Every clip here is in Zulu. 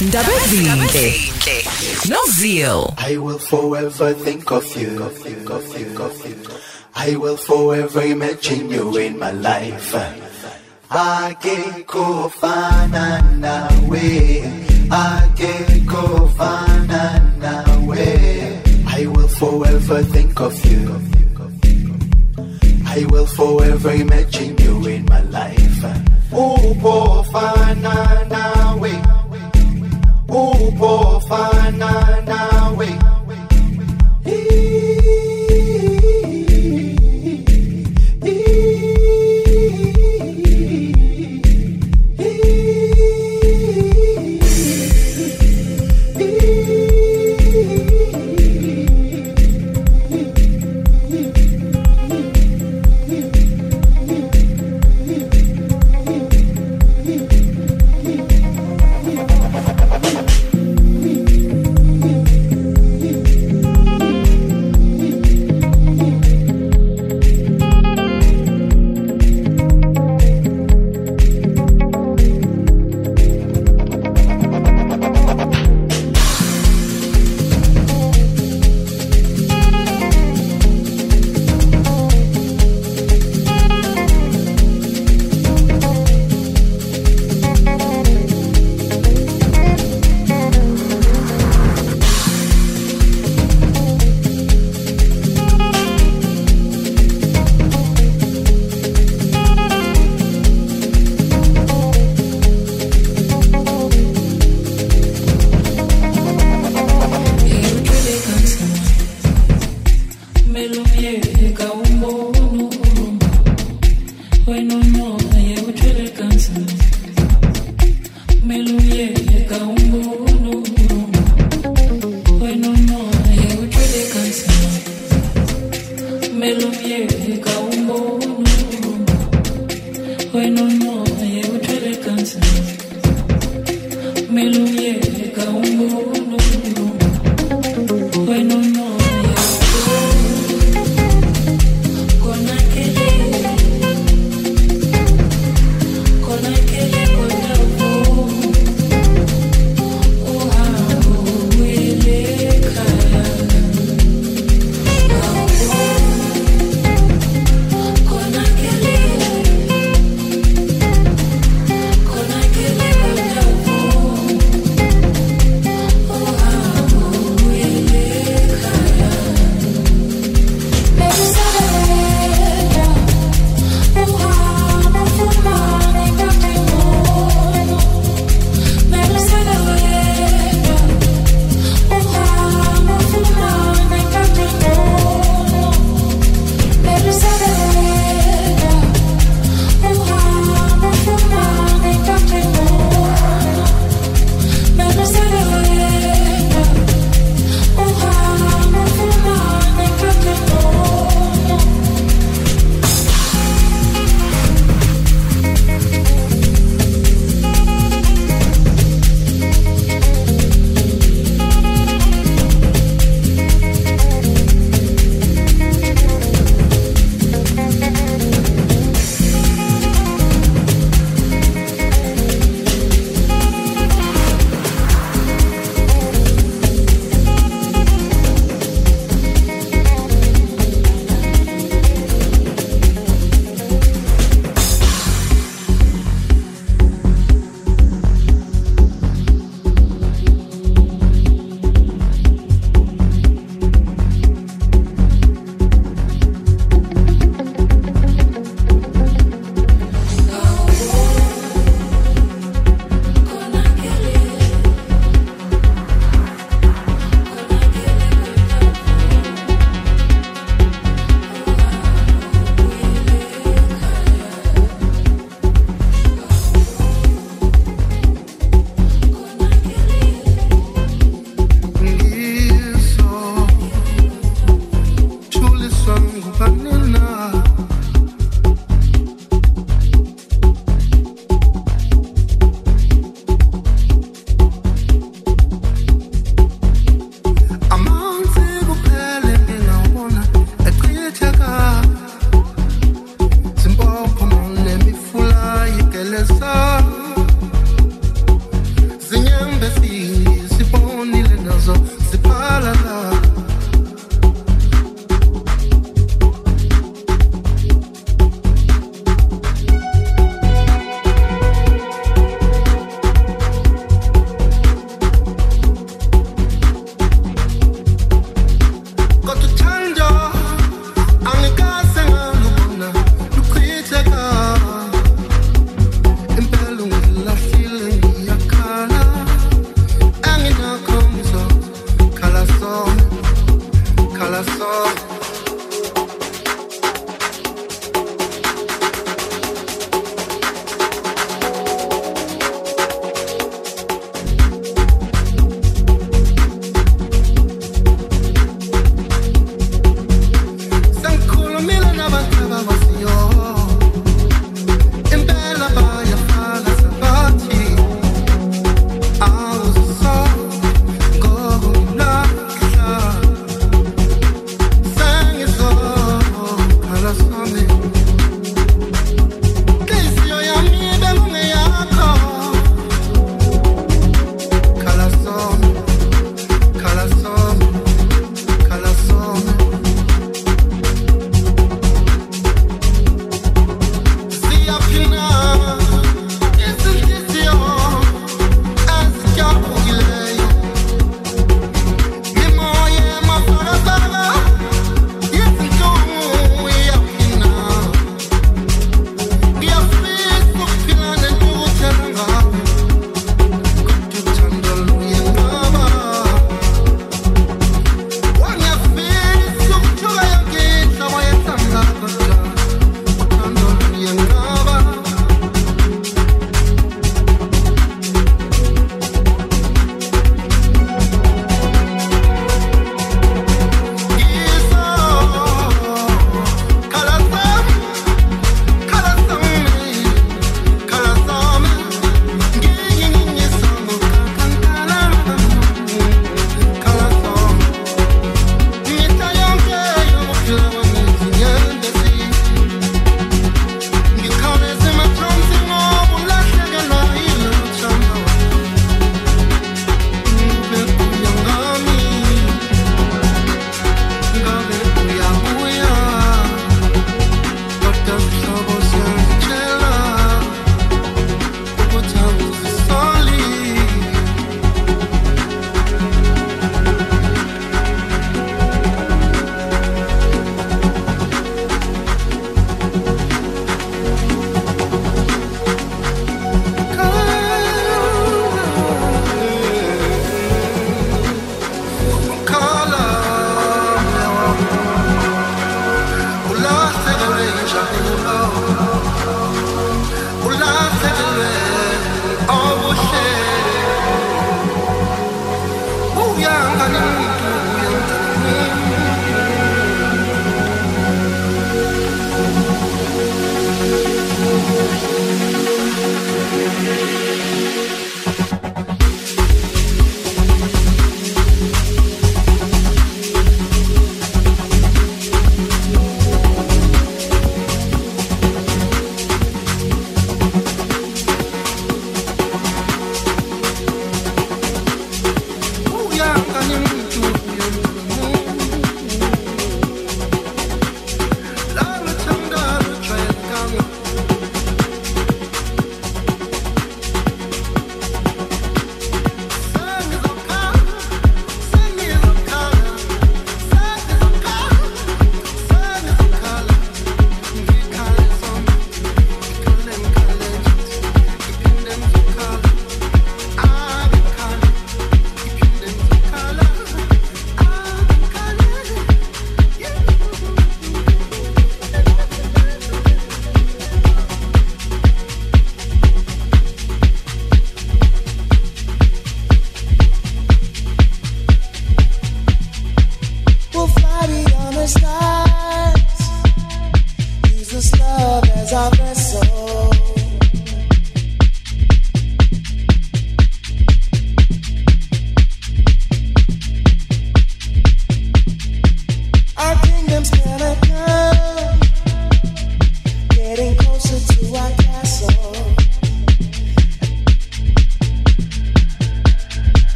Ndaba ezinhle. Nozeal. I will forever think of you. Of you, of you, of you. I will forever imagine you in my life. Akekho fana nawe. Akekho fana nawe. I will forever think of you. I will forever imagine you in my life. Upo fana nawe. Upo fana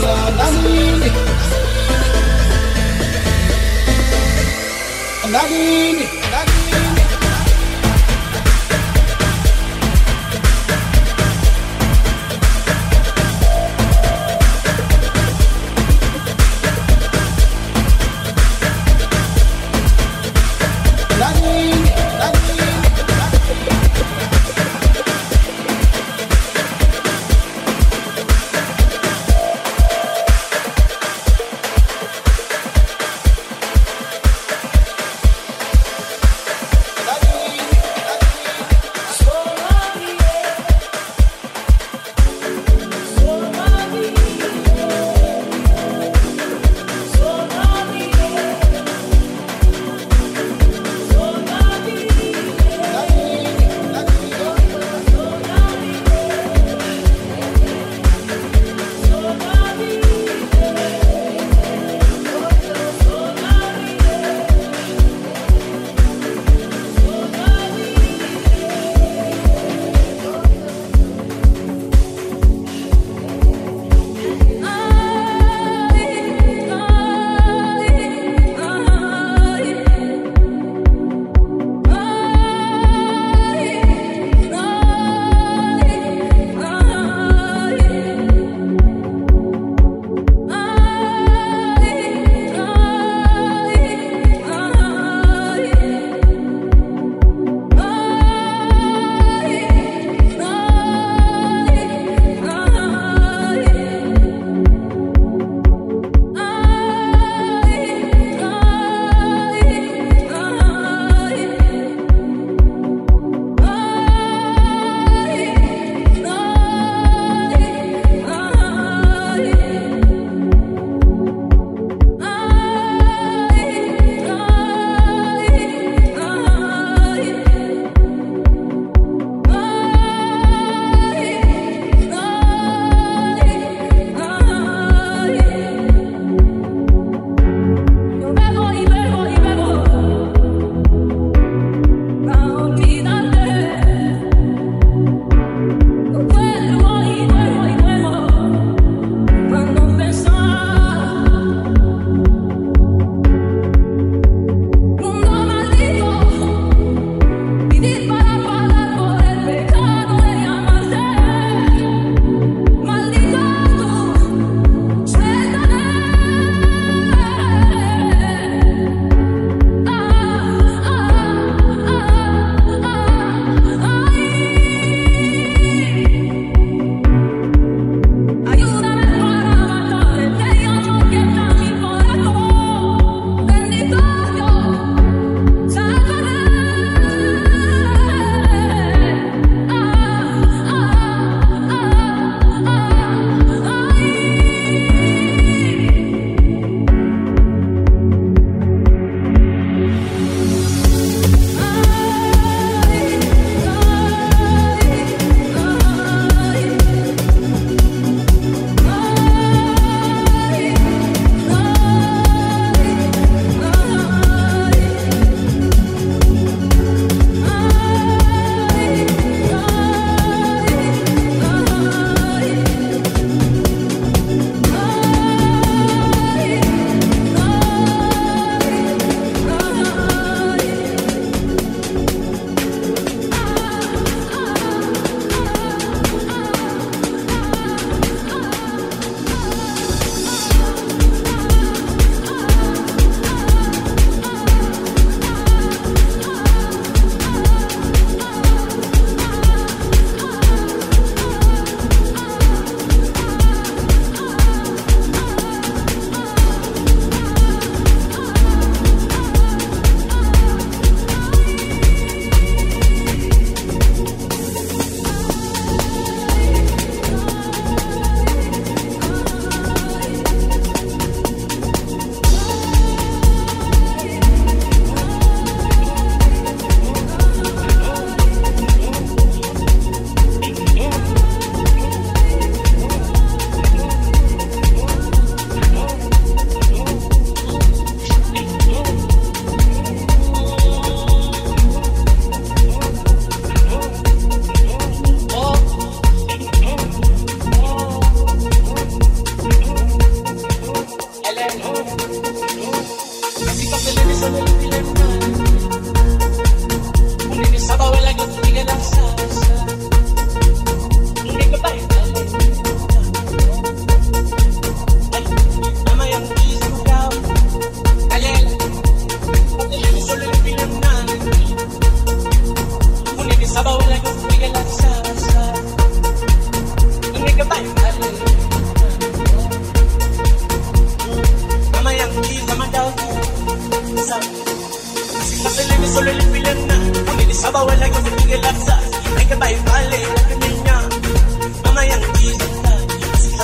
sala nanini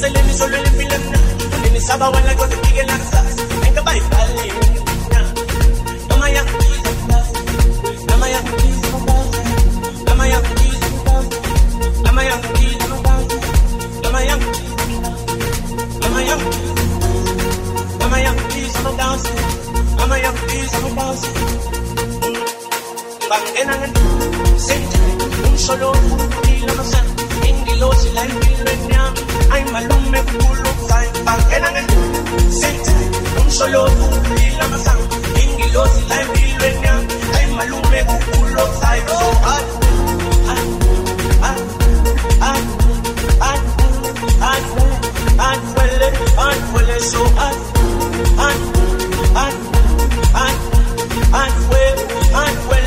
Acelemi solveli mpile mna Mini saba wala kote pige laksa Enka bari pali Mama ya Mama ya Mama ya Mama ya Mama ya Mama ya Mama ya please I'm a dancer Mama ya please I'm a dancer Bang enangan Sente Un solo Un kilo masana and well, and well.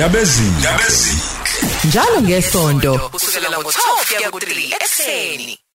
Ndabezini. Ndabezini. njalo ngesonto kusukela ngo-12 kuya ku-3 ekseni